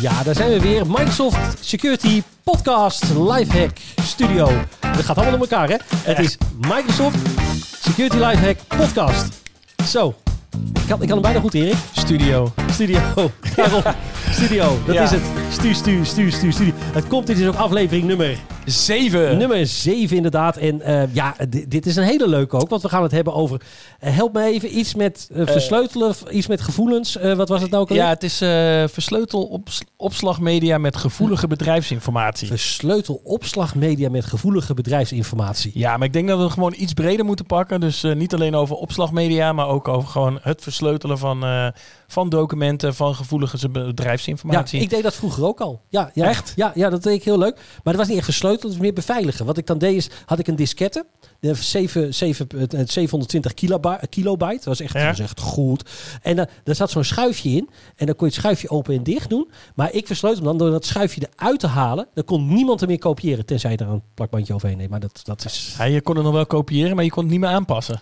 Ja, daar zijn we weer. Microsoft Security Podcast Lifehack Studio. Dat gaat allemaal door elkaar, hè? Het is Microsoft Security Lifehack Podcast. Zo. Ik kan, ik kan hem bijna goed, Erik. Studio. Studio. Daarom. Studio. Dat Ja. is het. Stu, stu, stu, stu, stu. Het komt. Dit is ook aflevering nummer, Zeven. nummer 7 inderdaad. En eh, ja, di- dit is een hele leuke ook. Want we gaan het hebben over... eh, help me even. Iets met eh, versleutelen. iets met gevoelens. Eh, wat was het nou ook alweer? Ja, het is eh versleutelopslagmedia met gevoelige bedrijfsinformatie. Versleutel opslagmedia met gevoelige bedrijfsinformatie. Ja, maar ik denk dat we gewoon iets breder moeten pakken. Dus eh, niet alleen over opslagmedia, maar ook over gewoon het versleutelen van, eh, van documenten, van gevoelige Ja, bedrijfsinformatie. ik deed dat vroeger ook al. Ja, ja, Echt? Ja, ja, dat deed ik heel leuk. Maar dat was niet echt versleuteld, het was meer beveiligen. Wat ik dan deed is, had ik een diskette. De 7, 7, het 720 kilobyte. Dat was echt, Ja. was echt goed. En dan daar zat zo'n schuifje in. En dan kon je het schuifje open en dicht doen. Maar ik versleut hem dan door dat schuifje eruit te halen. Dan kon niemand er meer kopiëren. Tenzij je er een plakbandje overheen neemt. Maar dat, dat is... Ja, je kon het nog wel kopiëren, maar je kon het niet meer aanpassen.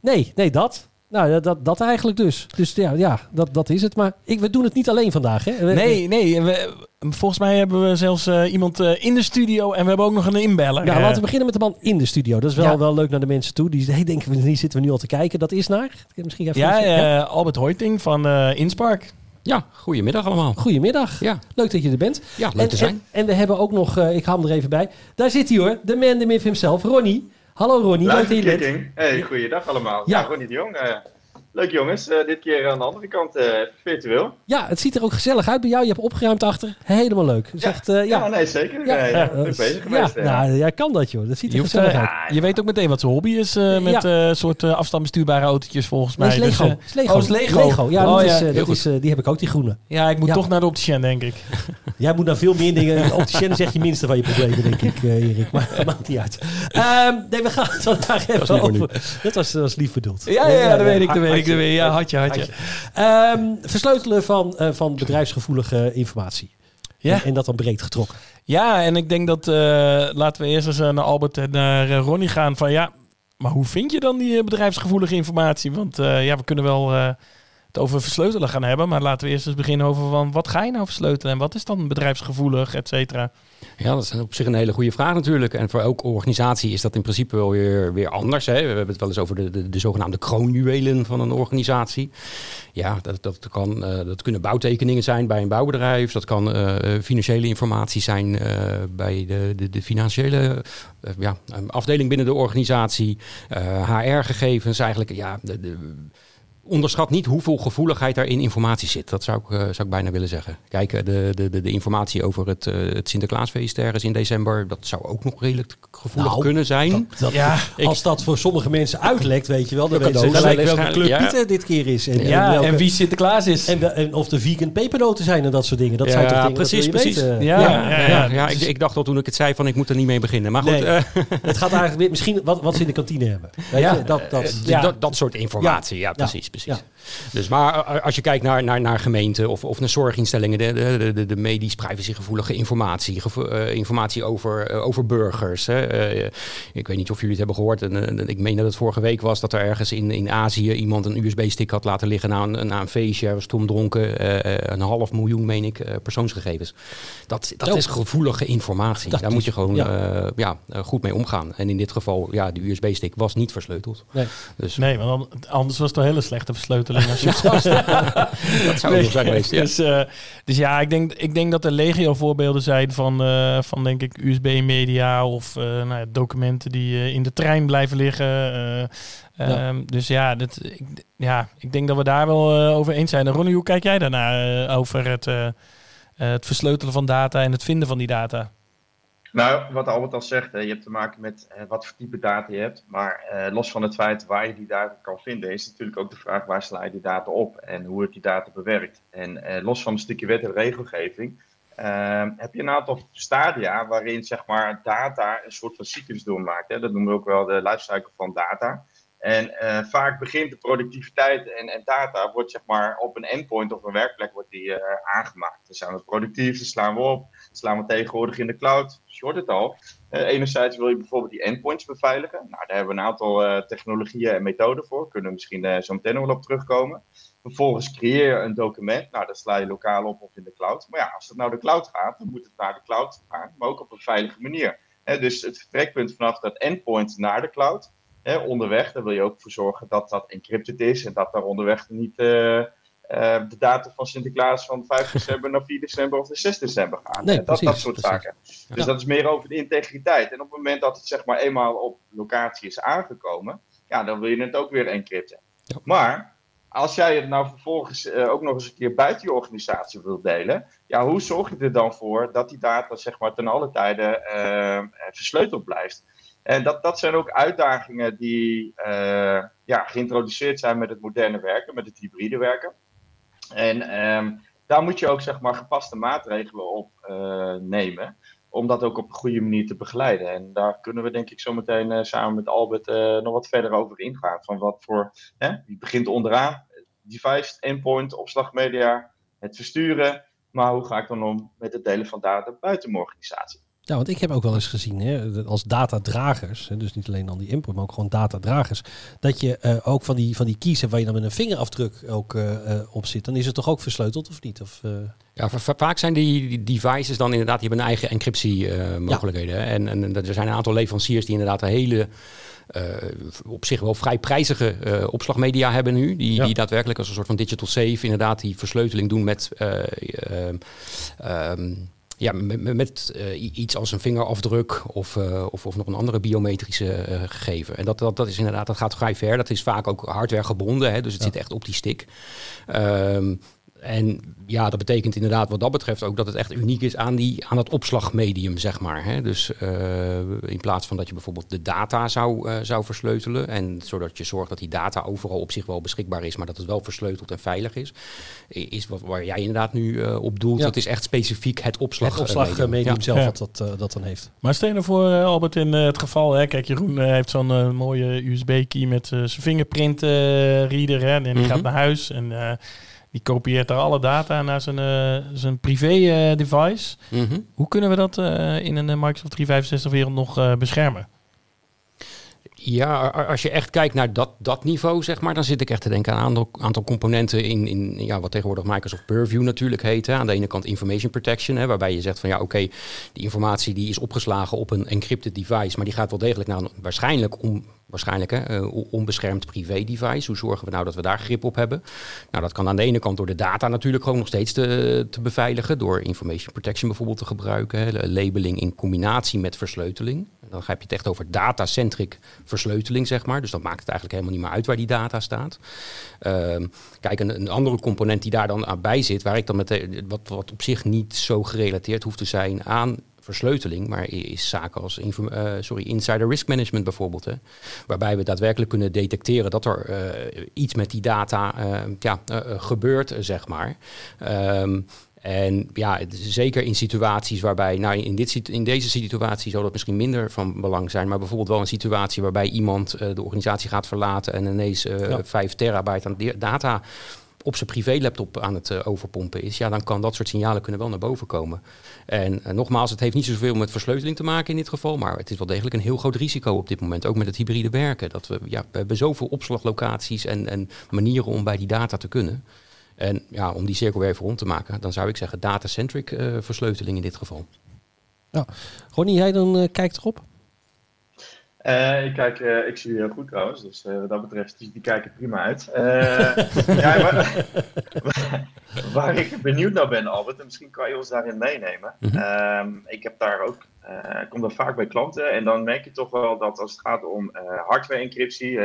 Nee, nee, dat. Nou, dat- dat, dat eigenlijk dus. Dus ja, ja dat, dat is het. Maar ik, we doen het niet alleen vandaag, hè? We- Nee, nee. We, volgens mij hebben we zelfs eh, iemand eh, in de studio en we hebben ook nog een inbeller. Ja, Eh, laten we beginnen met de man in de studio. Dat is wel, Ja. wel leuk naar de mensen toe. Die hey, denken, hier zitten we nu al te kijken. Dat is naar? Misschien even ja, ja, eh, Albert Hoiting van eh Inspark. Ja, goedemiddag allemaal. Goedemiddag. Ja, Leuk dat je er bent. ja leuk en, te zijn. En, en we hebben ook nog, eh, ik haal hem er even bij. Daar zit hij hoor, de man, de myth himself, Ronnie. Hallo Ronnie, leuk dat je Live bent. kicking. Hey, goeiedag allemaal. Ja. Ja, Ronnie de Jong. eh, leuk jongens, Eh, dit keer aan de andere kant eh, virtueel. Ja, het ziet er ook gezellig uit bij jou. Je hebt opgeruimd achter. Helemaal leuk. Dus Ja. echt, eh, Ja, ja. nee zeker. Ja, Ja, bezig geweest. ja. nou, jij kan dat joh. Dat ziet er Je, hoeft, gezellig uit. je weet ook meteen wat zijn hobby is eh, met Ja. eh, soort uh, afstandbestuurbare autootjes volgens mij. Nee, is Lego. Dus, is Lego. Oh, is Lego. Ja, Oh, dat ja, is, eh, heel dat is, eh, die heb ik ook, die groene. Ja, ik moet Ja. toch naar de opticien, denk ik. Jij moet naar veel meer dingen. Opticien zeg je minste van je problemen, denk ik, eh, Erik. Maar maakt niet uit. Ehm, nee, we gaan het vandaag even over. Dat was, dat was lief bedoeld. Ja, ja, ja, dat weet ik, dat weet ik. Dat weet ik. Ja, had je, had je. Versleutelen van, eh, van bedrijfsgevoelige informatie. Ja. En, en dat dan breed getrokken. Ja, en ik denk dat, eh, laten we eerst eens naar Albert en naar eh, Ronnie gaan van ja, maar hoe vind je dan die bedrijfsgevoelige informatie? Want ja, we kunnen wel over versleutelen gaan hebben, maar laten we eerst eens beginnen over van wat ga je nou versleutelen en wat is dan bedrijfsgevoelig, et cetera. Ja, dat is op zich een hele goede vraag natuurlijk. En voor elke organisatie is dat in principe wel weer, weer anders. Hè. We hebben het wel eens over de, de, de zogenaamde kroonjuwelen van een organisatie. Ja, dat, dat, kan, eh, dat kunnen bouwtekeningen zijn bij een bouwbedrijf. Dat kan eh, financiële informatie zijn eh, bij de, de, de financiële eh, ja, afdeling binnen de organisatie. HR-gegevens eigenlijk. Ja, de, de, onderschat niet hoeveel gevoeligheid er in informatie zit. Dat zou ik, eh, zou ik bijna willen zeggen. Kijk, eh, de, de, de, de informatie over het, eh, het Sinterklaasfeest ergens in december... dat zou ook nog redelijk gevoelig Nou, kunnen zijn. Dat, Ja, als dat voor sommige mensen uitlekt, weet je wel. Dan De weten ze gelijk welke club ja. Pieter dit keer is. En, ja, welke- en wie Sinterklaas is. en, of de vegan pepernoten zijn en dat soort dingen. Dat Ja, zijn toch dingen, dat precies, wil je precies. weten. Ja, ja, ja, ja, ik, ik dacht al toen ik het zei van ik moet er niet mee beginnen. Maar goed, Nee. Het gaat eigenlijk weer misschien wat, wat ze in de kantine hebben. Weet Ja. je? Dat, dat, Ja. dat, dat soort informatie. Ja, precies, Ja. Dus maar eh, als je kijkt naar, naar, naar gemeenten of, of naar zorginstellingen, de, de, de, de medisch privacygevoelige informatie, gevo- eh, informatie over, eh, over burgers. Hè. Eh, ik weet niet of jullie het hebben gehoord. En, eh, ik meen dat het vorige week was dat er ergens in, in Azië iemand een USB-stick had laten liggen na een, na een feestje. Hij was toen dronken. eh, een half miljoen, meen ik, eh, persoonsgegevens. Dat, dat is gevoelige informatie. Dat Daar is- moet je gewoon ja. ja. ja, eh, goed mee omgaan. En in dit geval, ja, de USB-stick was niet versleuteld. Nee. Dus Nee, want anders was het een hele slechte versleuteling. Als je het dat zou zijn geweest. Ja. Dus, eh, dus ja, ik denk, ik denk dat er legio voorbeelden zijn van, eh, van denk ik, USB-media of eh, nou ja, documenten die in de trein blijven liggen. eh, Ja. ehm, Dus ja, dat, ik, ja, ik denk dat we daar wel over eens zijn. En Ronnie, hoe kijk jij daarnaar eh, over het, het versleutelen van data en het vinden van die data? Nou, wat Albert al zegt, je hebt te maken met eh, wat voor type data je hebt. Maar eh, los van het feit waar je die data kan vinden, is natuurlijk ook de vraag waar sla je die data op en hoe wordt die data bewerkt. En eh, los van een stukje wet en regelgeving, ehm, heb je een aantal stadia waarin zeg maar, data een soort van cyclus doormaakt. Dat noemen we ook wel de lifecycle van data. En vaak begint de productiviteit en, en, data wordt zeg maar op een endpoint of een werkplek wordt die, aangemaakt. Dan zijn we productief, dan slaan we op, slaan we tegenwoordig in de cloud. Short het al. Uh, enerzijds wil je bijvoorbeeld die endpoints beveiligen. Nou, daar hebben we een aantal technologieën en methoden voor. Kunnen we misschien zo meteen wel op terugkomen. Vervolgens creëer je een document. Nou, dat sla je lokaal op of in de cloud. Maar ja, als het naar de cloud gaat, dan moet het naar de cloud gaan, maar ook op een veilige manier. dus het vertrekpunt vanaf dat endpoint naar de cloud onderweg, daar wil je ook voor zorgen dat dat encrypted is en dat daar onderweg niet uh, uh, de data van Sinterklaas van 5 december naar 4 december of de 6 december gaan. Nee, dat, precies, dat soort precies. zaken. Dus dat is meer over de integriteit. En op het moment dat het zeg maar eenmaal op locatie is aangekomen, ja, dan wil je het ook weer encrypten. Ja. Maar als jij het nou vervolgens uh, ook nog eens een keer buiten je organisatie wilt delen, ja, hoe zorg je er dan voor dat die data zeg maar ten alle tijde versleuteld blijft? En dat, dat zijn ook uitdagingen die ja, geïntroduceerd zijn met het moderne werken, met het hybride werken. En um, daar moet je ook zeg maar, gepaste maatregelen op uh, nemen, om dat ook op een goede manier te begeleiden. En daar kunnen we denk ik zo meteen uh, samen met Albert nog wat verder over ingaan. Van wat voor, hè, die begint onderaan, device, endpoint, opslagmedia, het versturen. Maar hoe ga ik dan om met het delen van data buiten mijn organisatie? Ja, want ik heb ook wel eens gezien, hè, als datadragers, hè, dus niet alleen dan die input, maar ook gewoon datadragers, dat je uh, ook van die, van die hebt waar je dan met een vingerafdruk ook uh, uh, op zit, dan is het toch ook versleuteld of niet? Of, ja, vaak zijn die devices dan inderdaad, die hebben een eigen encryptiemogelijkheden. Ja. En, en er zijn een aantal leveranciers die inderdaad een hele uh, op zich wel vrij prijzige uh, opslagmedia hebben nu. Die, ja. die daadwerkelijk als een soort van digital safe inderdaad die versleuteling doen met... Uh, um, ja, met, met uh, iets als een vingerafdruk of, uh, of, of, nog een andere biometrische uh, gegeven. En dat, dat, dat is inderdaad, dat gaat vrij ver. Dat is vaak ook hardware gebonden, hè, dus het ja. zit echt op die stick. Um, en ja, dat betekent inderdaad wat dat betreft ook dat het echt uniek is aan, die, aan het opslagmedium, zeg maar. Hè? Dus uh, in plaats van dat je bijvoorbeeld de data zou, uh, zou versleutelen, en zodat je zorgt dat die data overal op zich wel beschikbaar is, maar dat het wel versleuteld en veilig is, is wat waar jij inderdaad nu uh, op doelt. Ja. Dat is echt specifiek het opslag. Het opslagmedium Ja. zelf Ja. wat dat, dat dan heeft. Maar stel je nou voor, eh, Albert, in eh, het geval, hè, kijk, Jeroen eh, heeft zo'n eh, mooie USB-key met eh, zijn fingerprint eh, reader. Hè, en die Mhm. gaat naar huis en eh, die kopieert daar alle data naar zijn, eh, zijn privé-device. Mhm. Hoe kunnen we dat eh, in een eh, Microsoft 365-wereld nog eh, beschermen? Ja, als je echt kijkt naar dat, dat niveau, zeg maar, dan zit ik echt te denken aan een aantal, aantal componenten in, in ja, wat tegenwoordig Microsoft Purview natuurlijk heet. Hè. Aan de ene kant information protection, hè, waarbij je zegt van ja, oké, die informatie die is opgeslagen op een encrypted device, maar die gaat wel degelijk naar een waarschijnlijk om, waarschijnlijk hè, eh, on- onbeschermd privé device. Hoe zorgen we nou dat we daar grip op hebben? Nou, dat kan aan de ene kant door de data natuurlijk gewoon nog steeds te, te beveiligen, door information protection bijvoorbeeld te gebruiken, hè, labeling in combinatie met versleuteling. Dan heb je het echt over data-centric versleuteling, zeg maar. Dus dat maakt het eigenlijk helemaal niet meer uit waar die data staat. Ehm, kijk, een, een andere component die daar dan aan bij zit, waar ik dan met wat, wat op zich niet zo gerelateerd hoeft te zijn aan versleuteling, maar is zaken als eh, sorry, insider risk management bijvoorbeeld. Hè, waarbij we daadwerkelijk kunnen detecteren dat er eh, iets met die data eh, ja, eh, gebeurt, zeg maar. Ehm, en ja, zeker in situaties waarbij, nou in, dit, in deze situatie zal dat misschien minder van belang zijn, maar bijvoorbeeld wel een situatie waarbij iemand de organisatie gaat verlaten en ineens Ja. 5 terabyte aan data op zijn privélaptop aan het eh, overpompen is, ja, dan kan dat soort signalen kunnen wel naar boven komen. En eh, nogmaals, het heeft niet zoveel met versleuteling te maken in dit geval, maar het is wel degelijk een heel groot risico op dit moment, ook met het hybride werken. Dat we, ja, we hebben zoveel opslaglocaties en, en manieren om bij die data te kunnen. En ja, om die cirkel weer even rond te maken, dan zou ik zeggen data-centric eh, versleuteling in dit geval. Ronnie, jij dan kijkt erop? Eh, ik, kijk, eh, ik zie jullie heel goed trouwens, dus eh, wat dat betreft, die, die kijken prima uit. Ja, waar, waar ik benieuwd naar ben, Albert, en misschien kan je ons daarin meenemen. Mhm. Ehm, ik heb daar ook, ik kom daar vaak bij klanten en dan merk je toch wel dat als het gaat om hardware-encryptie,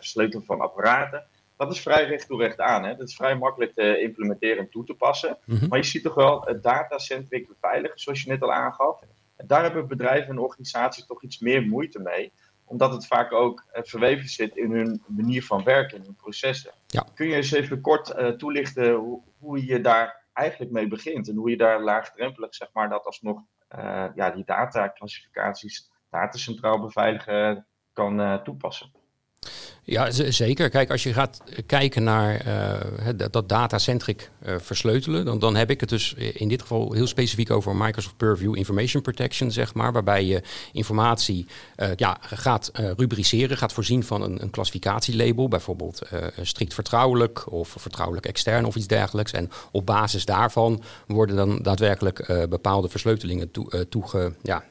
sleutelen van apparaten, dat is vrij recht toe recht aan. Hè? Dat is vrij makkelijk te implementeren en toe te passen. Mhm. Maar je ziet toch wel het datacentric beveiligen, zoals je net al aangaf. En daar hebben bedrijven en organisaties toch iets meer moeite mee. Omdat het vaak ook eh, verweven zit in hun manier van werken, in hun processen. Ja. Kun je eens even kort eh, toelichten hoe, hoe je daar eigenlijk mee begint. En hoe je daar laagdrempelig, zeg maar, dat alsnog uh, ja, die dataclassificaties datacentraal beveiligen kan uh, toepassen. Ja, zeker. Kijk, als je gaat kijken naar uh, dat data-centric uh, versleutelen, dan, dan heb ik het dus in dit geval heel specifiek over Microsoft Purview Information Protection, zeg maar, waarbij je informatie uh, ja, gaat rubriceren, gaat voorzien van een, een klassificatielabel, bijvoorbeeld strikt vertrouwelijk of vertrouwelijk extern of iets dergelijks. En op basis daarvan worden dan daadwerkelijk bepaalde versleutelingen toe, toege, ja,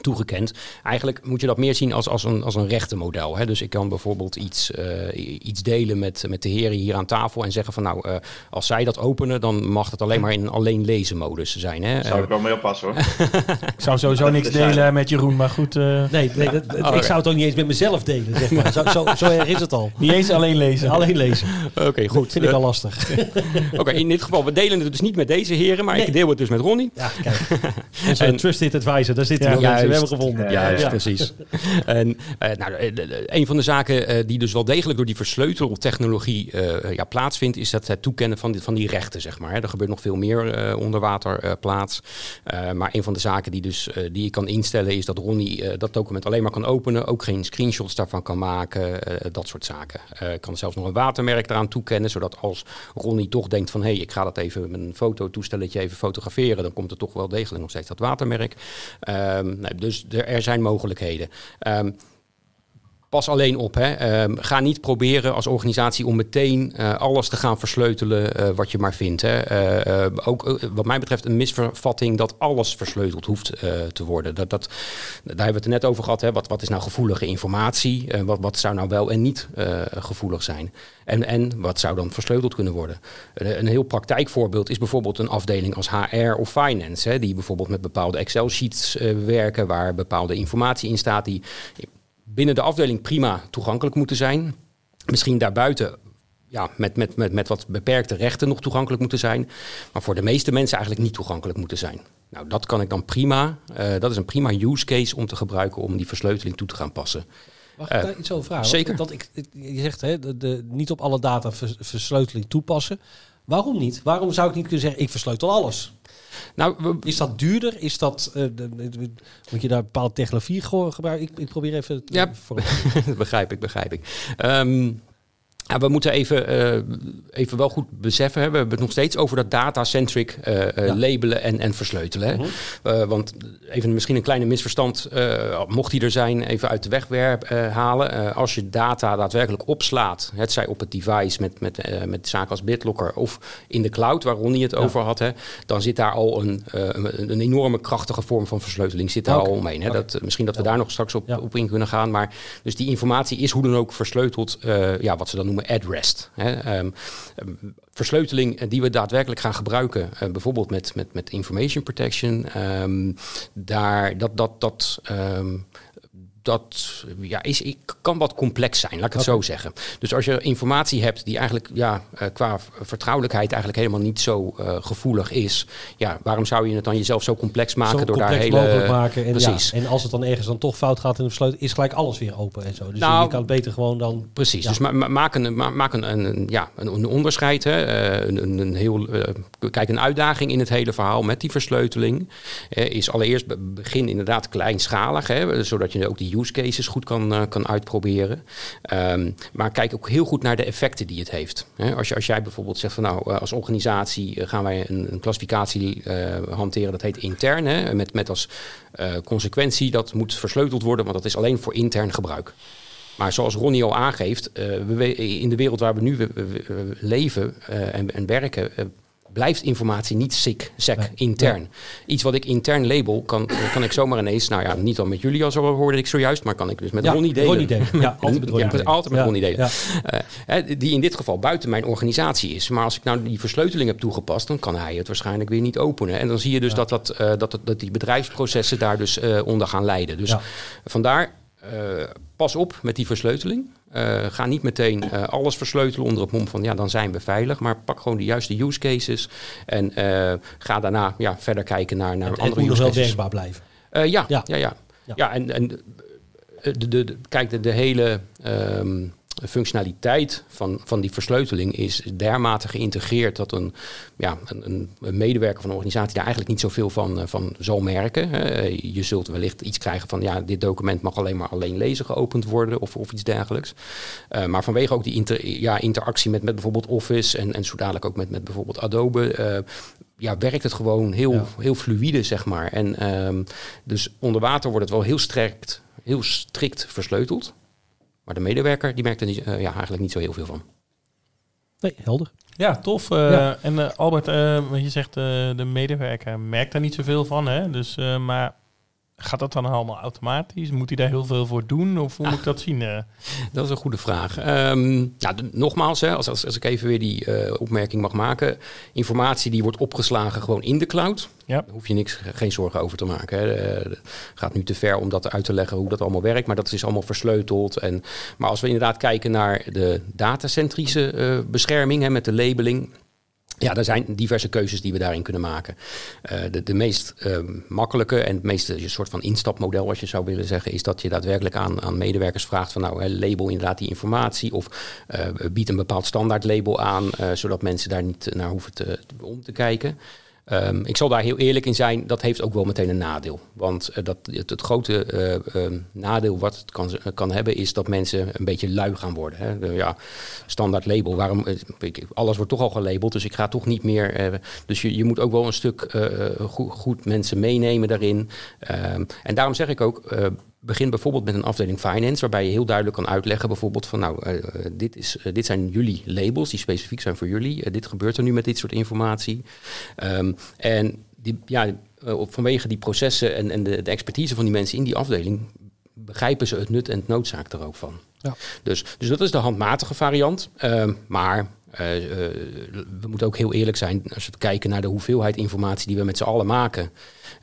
toegekend. Eigenlijk moet je dat meer zien als, als een, als een rechtenmodel. Hè? Dus ik kan bijvoorbeeld iets, uh, iets delen met, met de heren hier aan tafel en zeggen van nou, uh, als zij dat openen, dan mag het alleen maar in alleen lezen modus zijn. Hè? Zou ik wel mee oppassen hoor. ik zou sowieso niks delen met Jeroen, maar goed. Uh... Nee, nee dat, oh, ik zou het ook niet eens met mezelf delen. Zeg maar. zo, zo, zo, erg is het al. Niet eens alleen lezen. alleen lezen. Oké, okay, goed. Dat vind ik wel lastig. Oké, in dit geval, we delen het dus niet met deze heren, maar nee. ik deel het dus met Ronnie. Ja, kijk. en trusted advisor, daar zitten we. Ja, we hebben gevonden. Ja, Juist, ja. precies. en uh, nou, een van de zaken uh, die dus wel degelijk door die versleuteltechnologie uh, ja, plaatsvindt, is dat het toekennen van die, van die rechten, zeg maar. Er gebeurt nog veel meer onder water plaats. maar een van de zaken die, dus, die ik kan instellen is dat Ronnie dat document alleen maar kan openen, ook geen screenshots daarvan kan maken, dat soort zaken. Ik kan zelfs nog een watermerk eraan toekennen, zodat als Ronnie toch denkt van hé, hey, ik ga dat even met een fototoestelletje even fotograferen, dan komt er toch wel degelijk nog steeds dat watermerk. Um, dus er zijn mogelijkheden. Um, pas alleen op. Hè. Um, ga niet proberen als organisatie om meteen uh, alles te gaan versleutelen uh, wat je maar vindt. Hè. Uh, ook wat mij betreft een misvervatting dat alles versleuteld hoeft te worden. Dat, dat, daar hebben we het net over gehad. Hè. Wat, wat is nou gevoelige informatie? wat, wat zou nou wel en niet gevoelig zijn? En, en wat zou dan versleuteld kunnen worden? Een, een heel praktijkvoorbeeld is bijvoorbeeld een afdeling als HR of Finance. Hè, die bijvoorbeeld met bepaalde Excel-sheets werken waar bepaalde informatie in staat die binnen de afdeling prima toegankelijk moeten zijn. Misschien daarbuiten ja, met, met, met, met wat beperkte rechten nog toegankelijk moeten zijn. Maar voor de meeste mensen eigenlijk niet toegankelijk moeten zijn. Nou, dat kan ik dan prima. Uh, dat is een prima use case om te gebruiken om die versleuteling toe te gaan passen. Mag ik uh, daar iets over vragen? Zeker. dat ik, je zegt hè, de, de, niet op alle data vers, versleuteling toepassen. Waarom niet? Waarom zou ik niet kunnen zeggen, ik versleutel alles? Nou, is dat duurder? Is dat, uh, moet je daar bepaalde technologie gebruiken? Ik, ik probeer even... Ja, voor... begrijp ik, begrijp ik. Um, ja, we moeten even, uh, even wel goed beseffen. Hè. We hebben het nog steeds over dat data-centric uh, ja. labelen en, en versleutelen. Hè. Uh -huh. want even misschien een kleine misverstand, mocht die er zijn, even uit de weg halen. als je data daadwerkelijk opslaat, het zij op het device met, met, met zaken als BitLocker of in de cloud, waar Ronnie het ja. over had, hè, dan zit daar al een, een, een, enorme krachtige vorm van versleuteling zit daar okay. al omheen. Hè. Okay. Dat, misschien dat we daar nog straks op, op in kunnen gaan. Maar dus die informatie is hoe dan ook versleuteld, ja, wat ze dan noemen addressed. Hè. Um, versleuteling die we daadwerkelijk gaan gebruiken, uh, bijvoorbeeld met, met, met information protection, um, daar, dat, dat, dat dat ja, is, kan wat complex zijn, laat ik het okay. zo zeggen. Dus als je informatie hebt die eigenlijk ja, uh, qua vertrouwelijkheid eigenlijk helemaal niet zo uh, gevoelig is, ja, waarom zou je het dan jezelf zo complex maken zo door complex daar hele. mogelijk maken. En, precies. Ja, en als het dan ergens dan toch fout gaat in de versleuteld, is gelijk alles weer open en zo. Dus nou, je kan het beter gewoon dan. Precies. Ja. Dus ma maak, een, ma maak een, een, ja, een, een onderscheid. Hè. Uh, een, een, heel, kijk, een uitdaging in het hele verhaal met die versleuteling is allereerst begin inderdaad kleinschalig, hè, zodat je ook die use cases goed kan, uh, kan uitproberen. Um, maar kijk ook heel goed naar de effecten die het heeft. He, als, als jij bijvoorbeeld zegt van nou, als organisatie uh, gaan wij een, een klassificatie hanteren, dat heet intern. Met, met als consequentie dat moet versleuteld worden, want dat is alleen voor intern gebruik. Maar zoals Ronnie al aangeeft, we, in de wereld waar we nu leven en, en werken, blijft informatie niet sick, sec, nee. intern. Iets wat ik intern label, kan, kan ik zomaar ineens, nou ja, niet al met jullie als hoorde ik zojuist, maar kan ik dus met ja, Ronnie delen. Ronnie delen. Ja, altijd met Ronnie ja, delen. Altijd met Ronnie delen. Uh, die in dit geval buiten mijn organisatie is. Maar als ik nou die versleuteling heb toegepast, dan kan hij het waarschijnlijk weer niet openen. En dan zie je dus dat, dat, uh, dat, dat die bedrijfsprocessen daar dus uh, onder gaan leiden. Dus vandaar, pas op met die versleuteling. Uh, ga niet meteen uh, alles versleutelen onder het mom van ja, dan zijn we veilig. Maar pak gewoon de juiste use cases. En ga daarna ja, verder kijken naar, naar en, andere en use wel cases. werkbaar blijven. Ja, ja, ja, ja. ja. ja en, en de, de, de, kijk, de, de hele um, de functionaliteit van, van die versleuteling is dermate geïntegreerd dat een, ja, een, een medewerker van een organisatie daar eigenlijk niet zoveel van, van zal merken. je zult wellicht iets krijgen van ja, dit document mag alleen maar alleen lezen geopend worden of, of iets dergelijks. maar vanwege ook die inter, ja, interactie met, met bijvoorbeeld Office en, en zo dadelijk ook met, met bijvoorbeeld Adobe ja, werkt het gewoon heel, heel fluïde, zeg maar. En ehm, dus onder water wordt het wel heel strikt, heel strikt versleuteld. Maar de medewerker die merkt er niet, uh, ja, eigenlijk niet zo heel veel van. Nee, helder. Ja, tof. Uh, En uh, Albert, je zegt de medewerker merkt daar niet zoveel van. Hè? Dus, maar Gaat dat dan allemaal automatisch? Moet hij daar heel veel voor doen? Of hoe moet ik dat zien? Eh? Dat is een goede vraag. Um, nou, nogmaals, hè, als, als, als, ik even weer die uh, opmerking mag maken. Informatie die wordt opgeslagen gewoon in de cloud. Ja. Daar hoef je niks, geen zorgen over te maken. Hè. Het gaat nu te ver om dat uit te leggen hoe dat allemaal werkt. Maar dat is allemaal versleuteld. En, maar als we inderdaad kijken naar de datacentrische uh, bescherming hè, met de labeling ja, er zijn diverse keuzes die we daarin kunnen maken. Uh, de, meest uh, makkelijke en het een soort van instapmodel, als je zou willen zeggen, is dat je daadwerkelijk aan, aan medewerkers vraagt van nou, label inderdaad die informatie of uh, bied een bepaald standaard label aan, zodat mensen daar niet naar hoeven te, om te kijken. Um, ik zal daar heel eerlijk in zijn, dat heeft ook wel meteen een nadeel. Want uh, dat, het, grote uh, uh, nadeel wat het kan, kan hebben, is dat mensen een beetje lui gaan worden. Hè. Ja, standaard label, waarom, alles wordt toch al gelabeld, dus ik ga toch niet meer. dus je, je moet ook wel een stuk goed, goed, mensen meenemen daarin. Ehm, en daarom zeg ik ook, begin bijvoorbeeld met een afdeling finance, waarbij je heel duidelijk kan uitleggen, bijvoorbeeld van nou, uh, dit, is, uh, dit zijn jullie labels die specifiek zijn voor jullie. Uh, dit gebeurt er nu met dit soort informatie. Um, en die, ja, vanwege die processen en, en de, de, expertise van die mensen in die afdeling, begrijpen ze het nut en het noodzaak er ook van. Ja. Dus, dus dat is de handmatige variant. Ehm, maar we moeten ook heel eerlijk zijn als we kijken naar de hoeveelheid informatie die we met z'n allen maken.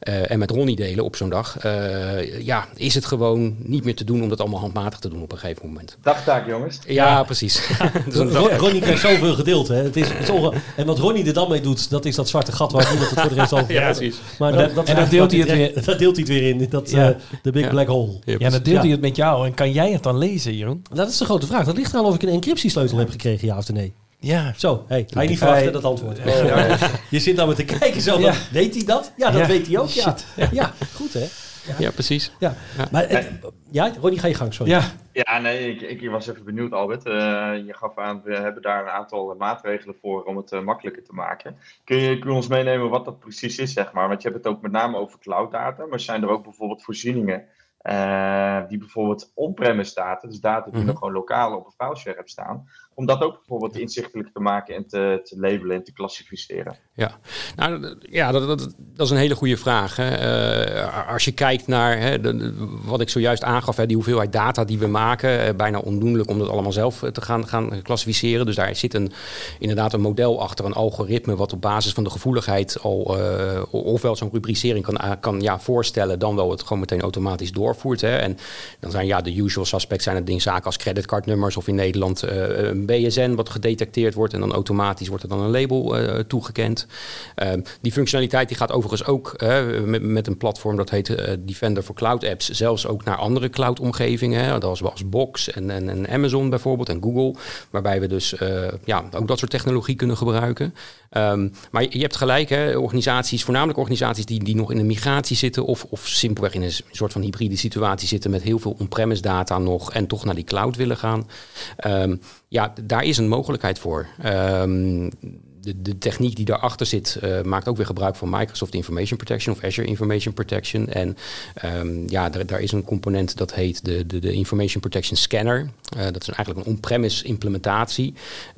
Uh, en met Ronnie delen op zo'n dag. Uh, ja, is het gewoon niet meer te doen om dat allemaal handmatig te doen op een gegeven moment. Dagtaak, jongens. Ja, ja. precies. dus Ronnie krijgt zoveel gedeeld. Hè. Het is, het is en wat Ronnie er dan mee doet, dat is dat zwarte gat waar niemand het voor de rest over Ja, precies. Maar dat, dat, en dat deelt hij het weer. Dat deelt hij het weer in. Dat, ja. uh, de big black hole. Ja, ja dan deelt hij het met jou. En kan jij het dan lezen, Jeroen? Dat is de grote vraag. Dat ligt eraan of ik een encryptiesleutel heb gekregen, ja of nee. Ja. Zo, hey, hij niet verwachten dat antwoord. Oh, je zit nou met te kijken zo, ja. weet hij dat? Ja, dat weet hij ook. Ja. ja, goed hè. Ja, ja precies. Ja. Maar het, ja, Ronnie, ga je gang, sorry. Ja, ja nee, ik, ik was even benieuwd, Albert. Uh, je gaf aan, we hebben daar een aantal maatregelen voor om het uh, makkelijker te maken. Kun je, kun je ons meenemen wat dat precies is, zeg maar? Want je hebt het ook met name over cloud data, maar zijn er ook bijvoorbeeld voorzieningen uh, die bijvoorbeeld on-premise data, dus data die mm -hmm. nog gewoon lokaal op een fileshare hebt staan, om dat ook bijvoorbeeld inzichtelijk te maken en te, te labelen en te klassificeren? Ja, nou, ja dat, dat, is een hele goede vraag. Hè. Uh, als je kijkt naar hè, wat ik zojuist aangaf, hè, die hoeveelheid data die we maken, uh, bijna ondoenlijk om dat allemaal zelf te gaan, gaan klassificeren. Dus daar zit een, inderdaad een model achter, een algoritme, wat op basis van de gevoeligheid al ofwel zo'n rubricering kan, kan ja, voorstellen, dan wel het gewoon meteen automatisch doorvoert. Hè. En dan zijn ja, de usual suspects zijn het ding zaken als creditcardnummers of in Nederland BSN wat gedetecteerd wordt en dan automatisch wordt er dan een label uh, toegekend. Uh, die functionaliteit die gaat overigens ook met, met, een platform dat heet uh, Defender for Cloud Apps, zelfs ook naar andere cloud-omgevingen. Dat was, Box en, en, en, Amazon bijvoorbeeld en Google, waarbij we dus ja, ook dat soort technologie kunnen gebruiken. Um, maar je, hebt gelijk, hè, organisaties, voornamelijk organisaties die, die nog in een migratie zitten of, of simpelweg in een soort van hybride situatie zitten met heel veel on-premise data nog en toch naar die cloud willen gaan. Um, ja, daar is een mogelijkheid voor. Um, de, de, techniek die daarachter zit, uh, maakt ook weer gebruik van Microsoft Information Protection of Azure Information Protection. En um, ja, daar, is een component dat heet de, de, de Information Protection Scanner. Uh, dat is eigenlijk een on-premise implementatie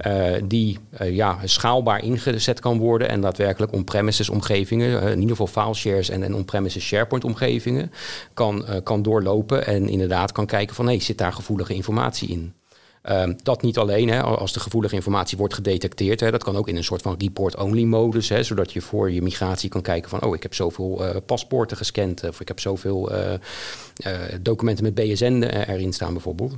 uh, die ja, schaalbaar ingezet kan worden en daadwerkelijk on-premises omgevingen, in ieder geval file shares en, en on-premises SharePoint omgevingen, kan, kan doorlopen en inderdaad kan kijken van hé, hey, zit daar gevoelige informatie in. Um, dat niet alleen, hè, als de gevoelige informatie wordt gedetecteerd. Hè, dat kan ook in een soort van report-only modus. Hè, zodat je voor je migratie kan kijken van... oh, ik heb zoveel uh, paspoorten gescand... of ik heb zoveel uh, uh, documenten met BSN erin staan bijvoorbeeld.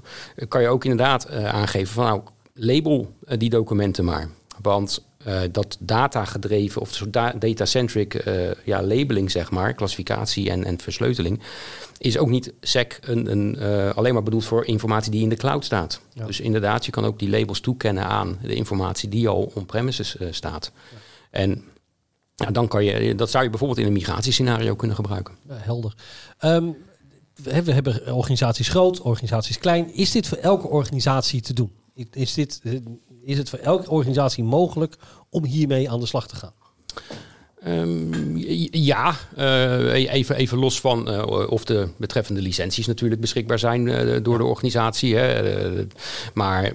kan je ook inderdaad aangeven van... nou, label die documenten maar. Want eh, dat data gedreven of data-centric eh, ja, labeling, zeg maar, klassificatie en, en versleuteling, is ook niet SEC een, een, eh, alleen maar bedoeld voor informatie die in de cloud staat. Ja. Dus inderdaad, je kan ook die labels toekennen aan de informatie die al on-premises staat. En dan kan je, dat zou je bijvoorbeeld in een migratiescenario kunnen gebruiken. Helder. Ehm, we hebben, organisaties groot, organisaties klein. Is dit voor elke organisatie te doen? Is, dit, is het voor elke organisatie mogelijk om hiermee aan de slag te gaan? Ehm, ja, eh, even, even los van eh, of de betreffende licenties natuurlijk beschikbaar zijn eh, door de organisatie. Hè. Maar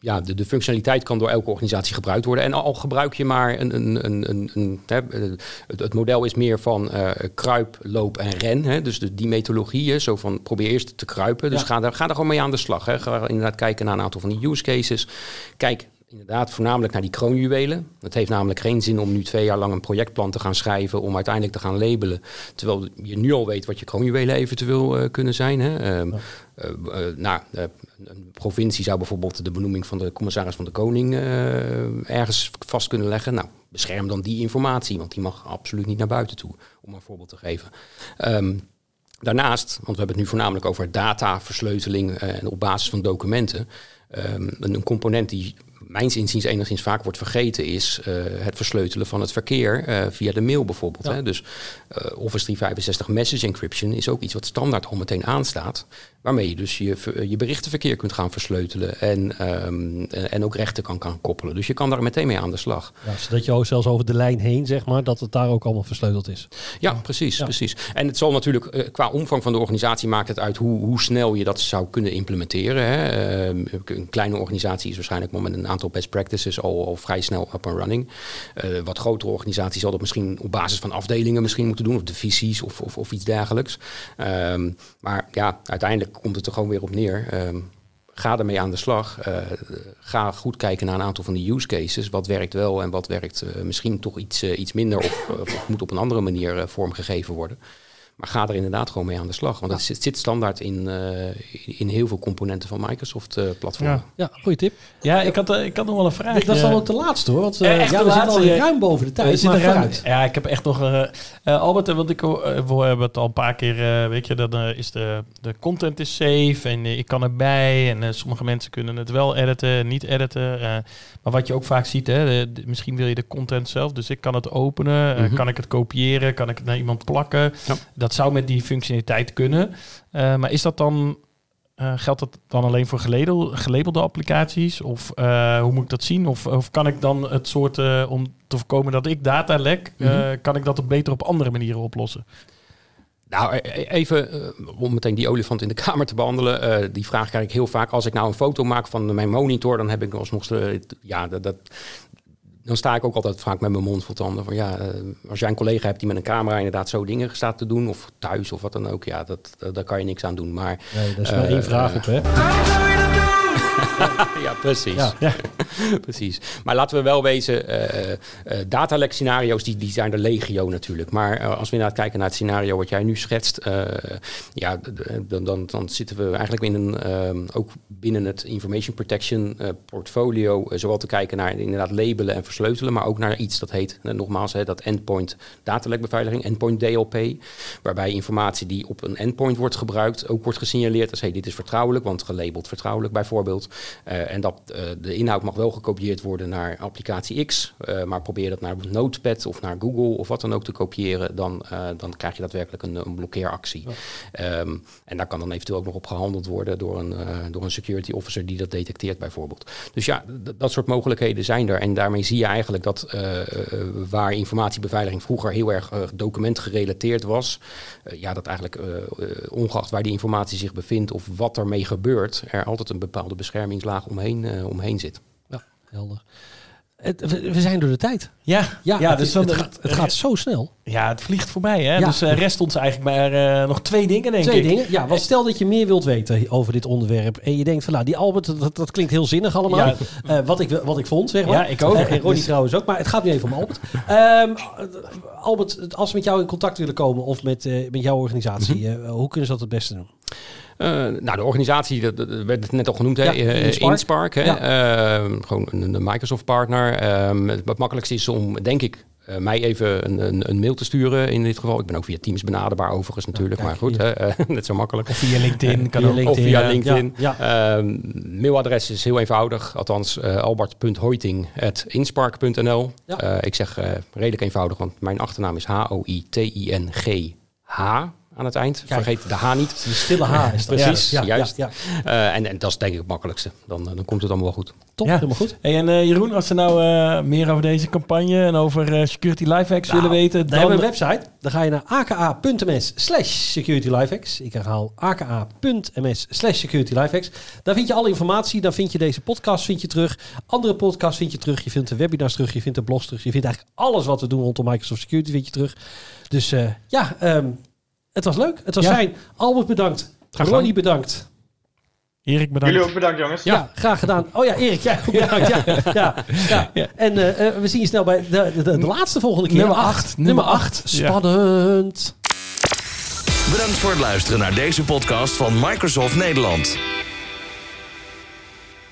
ja, de, de functionaliteit kan door elke organisatie gebruikt worden. En al gebruik je maar een. een, een, een, een hè, het, het model is meer van kruip, loop en ren. Hè. Dus de, die methodologie, hè, zo van probeer eerst te kruipen. Dus Ja. ga, daar, ga daar gewoon mee aan de slag. Hè. Ga inderdaad kijken naar een aantal van die use cases. Kijk inderdaad voornamelijk naar die kroonjuwelen. Het heeft namelijk geen zin om nu twee jaar lang een projectplan te gaan schrijven om uiteindelijk te gaan labelen. Terwijl je nu al weet wat je kroonjuwelen eventueel eh, kunnen zijn. Hè. Ehm, eh, eh, nou, een provincie zou bijvoorbeeld de benoeming van de commissaris van de Koning ergens vast kunnen leggen. Nou, bescherm dan die informatie, want die mag absoluut niet naar buiten toe, om een voorbeeld te geven. Ehm, Daarnaast, want we hebben het nu voornamelijk over data, versleuteling eh, en op basis van documenten. Ehm, een component die mijns inziens enigszins vaak wordt vergeten is eh, het versleutelen van het verkeer eh, via de mail bijvoorbeeld. Ja. Hè? Dus eh, Office 365 Message Encryption is ook iets wat standaard al meteen aanstaat. Waarmee je dus je, ver- je berichtenverkeer kunt gaan versleutelen en, ehm, eh, en ook rechten kan, kan koppelen. Dus je kan daar meteen mee aan de slag. Ja, zodat je ook zelfs over de lijn heen, zeg maar, dat het daar ook allemaal versleuteld is. Ja, precies, Ja. precies. En het zal natuurlijk qua omvang van de organisatie maakt het uit hoe, hoe snel je dat zou kunnen implementeren. Hè. Ehm, een kleine organisatie is waarschijnlijk met een aantal best practices al, vrij snel up and running. Eh, wat grotere organisaties zal dat misschien op basis van afdelingen misschien moeten doen, of divisies of, of, of iets dergelijks. Ehm, maar ja, uiteindelijk komt het er gewoon weer op neer. Ehm, ga ermee aan de slag. Eh, ga goed kijken naar een aantal van die use cases. Wat werkt wel en wat werkt eh, misschien toch iets, iets minder of, moet op een andere manier vormgegeven worden. Maar ga er inderdaad gewoon mee aan de slag. Want het zit, zit standaard in, eh, in heel veel componenten van Microsoft-platformen. Ja. Ja, goede tip. Ja, ik had, eh, ik had nog wel een vraag. dat is dan ook de laatste hoor. Want eh, Eh, echt ja, we zitten al ruim boven de We tijd. zitten Maar ruim-. Ja, ik heb echt nog... eh eh, Albert, eh, want ik, eh, we hebben het al een paar keer... eh, weet je, dan eh, is de, de content is safe en eh, ik kan erbij. En eh, sommige mensen kunnen het wel editen, niet editen. eh, maar wat je ook vaak ziet, hè, de- de- misschien wil je de content zelf. Dus ik kan het openen, eh, Mhm. kan ik het kopiëren, kan ik het naar iemand plakken. Ja. Dat zou met die functionaliteit kunnen. Eh, maar is dat dan... eh, geldt dat dan alleen voor geladel- gelabelde applicaties? Of eh, hoe moet ik dat zien? Of, of kan ik dan het soort, om te voorkomen dat ik data lek, Mhm. kan ik dat op beter op andere manieren oplossen? Nou, e- e- even om meteen die olifant in de kamer te behandelen. eh, die vraag krijg ik heel vaak. Als ik nou een foto maak van mijn monitor, dan heb ik alsnog... ja, dat, dat, dan sta ik ook altijd vaak met mijn mond vol tanden. Van, ja, eh, als jij een collega hebt die met een camera inderdaad zo dingen staat te doen... of thuis of wat dan ook, ja, dat, daar kan je niks aan doen. Maar Nee, dat is maar Eh, één vraag op, hè? ja, precies. Ja. precies. Maar laten we wel wezen, eh eh datalek scenario's die, die zijn er legio natuurlijk. Maar eh, als we inderdaad kijken naar het scenario wat jij nu schetst, eh, ja, dan, dan, dan zitten we eigenlijk in een, ook binnen het information protection eh, portfolio, eh, zowel te kijken naar inderdaad labelen en versleutelen, maar ook naar iets dat heet, eh, nogmaals, hè, dat endpoint datalekbeveiliging, endpoint DLP, waarbij informatie die op een endpoint wordt gebruikt ook wordt gesignaleerd als hey, dit is vertrouwelijk, want gelabeld vertrouwelijk bijvoorbeeld. Eh, en dat eh, de inhoud mag wel gekopieerd worden naar applicatie X, eh, maar probeer dat naar Notepad of naar Google of wat dan ook te kopiëren, dan, eh, dan krijg je daadwerkelijk een, een blokkeeractie. Ehm, en daar kan dan eventueel ook nog op gehandeld worden door een, eh, door een security officer die dat detecteert bijvoorbeeld. Dus ja, dat soort mogelijkheden zijn er. En daarmee zie je eigenlijk dat eh, eh, waar informatiebeveiliging vroeger heel erg eh, documentgerelateerd was, eh, ja, dat eigenlijk eh, eh, ongeacht waar die informatie zich bevindt of wat ermee gebeurt, er altijd een bepaalde beschermingslaag omheen, eh, omheen zit. Ja, helder. Het, we, we zijn door de tijd. Ja, Ja, ja het, dus dan, het, gaat, het gaat zo snel. ja, het vliegt voorbij. Hè? Ja. Dus eh, rest ons eigenlijk maar eh, nog twee dingen, denk Twee ik. dingen. Ja, want stel dat je meer wilt weten over dit onderwerp. En je denkt van, nou, die Albert, dat, dat klinkt heel zinnig allemaal. Ja. Eh, wat, ik, wat ik vond, zeg maar. Ja, ik ook. En Ronnie Dus- trouwens ook. Maar het gaat nu even om Albert. Ehm, Albert, als ze met jou in contact willen komen of met, eh, met jouw organisatie, Mhm. hoe kunnen ze dat het beste doen? Eh, nou, de organisatie, dat, dat werd het net al genoemd, hè? Ja, eh, Inspark. Inspark. hè? Ehm, gewoon een, een Microsoft-partner. Ehm, het wat makkelijkste is om, denk ik, eh, mij even een, een, een mail te sturen in dit geval. Ik ben ook via Teams benaderbaar overigens natuurlijk, maar goed, hè, net zo makkelijk. Of via LinkedIn. kan via ook. LinkedIn. Of via LinkedIn. ja, Ehm, mailadres is heel eenvoudig, althans albert.hoiting.inspark.nl. Ik zeg redelijk eenvoudig, want mijn achternaam is H-O-I-T-I-N-G-H aan het eind. Kijk. Vergeet de H niet. De stille H is dat. Precies, ja, ja, juist. Ja, ja. Eh, en, en dat is denk ik het makkelijkste. Dan, eh, dan komt het allemaal wel goed. Top, Ja. helemaal goed. Hey, en eh, Jeroen, als ze nou eh, meer over deze campagne en over eh, security lifehacks willen weten, Dan dan... hebben we een website. Dan ga je naar aka.ms slash securitylifehacks. Ik herhaal aka.ms slash securitylifehacks. Daar vind je alle informatie. Dan vind je deze podcast vind je terug. Andere podcasts vind je terug. Je vindt de webinars terug. Je vindt de blogs terug. Je vindt eigenlijk alles wat we doen rondom Microsoft Security vind je terug. Dus eh, ja, ehm, het was leuk. Het was Ja. fijn. Albert bedankt. gedaan. Ronnie bedankt. Erik, bedankt. Jullie ook bedankt, jongens. Ja. graag gedaan. Oh ja, Erik, jij ook bedankt. Ja, ja, ja. Ja. En eh, eh, we zien je snel bij de, de, de, de laatste volgende keer. Nummer Acht. acht. Nummer Nummer 8. acht. Ja. Spannend. Bedankt voor het luisteren naar deze podcast van Microsoft Nederland.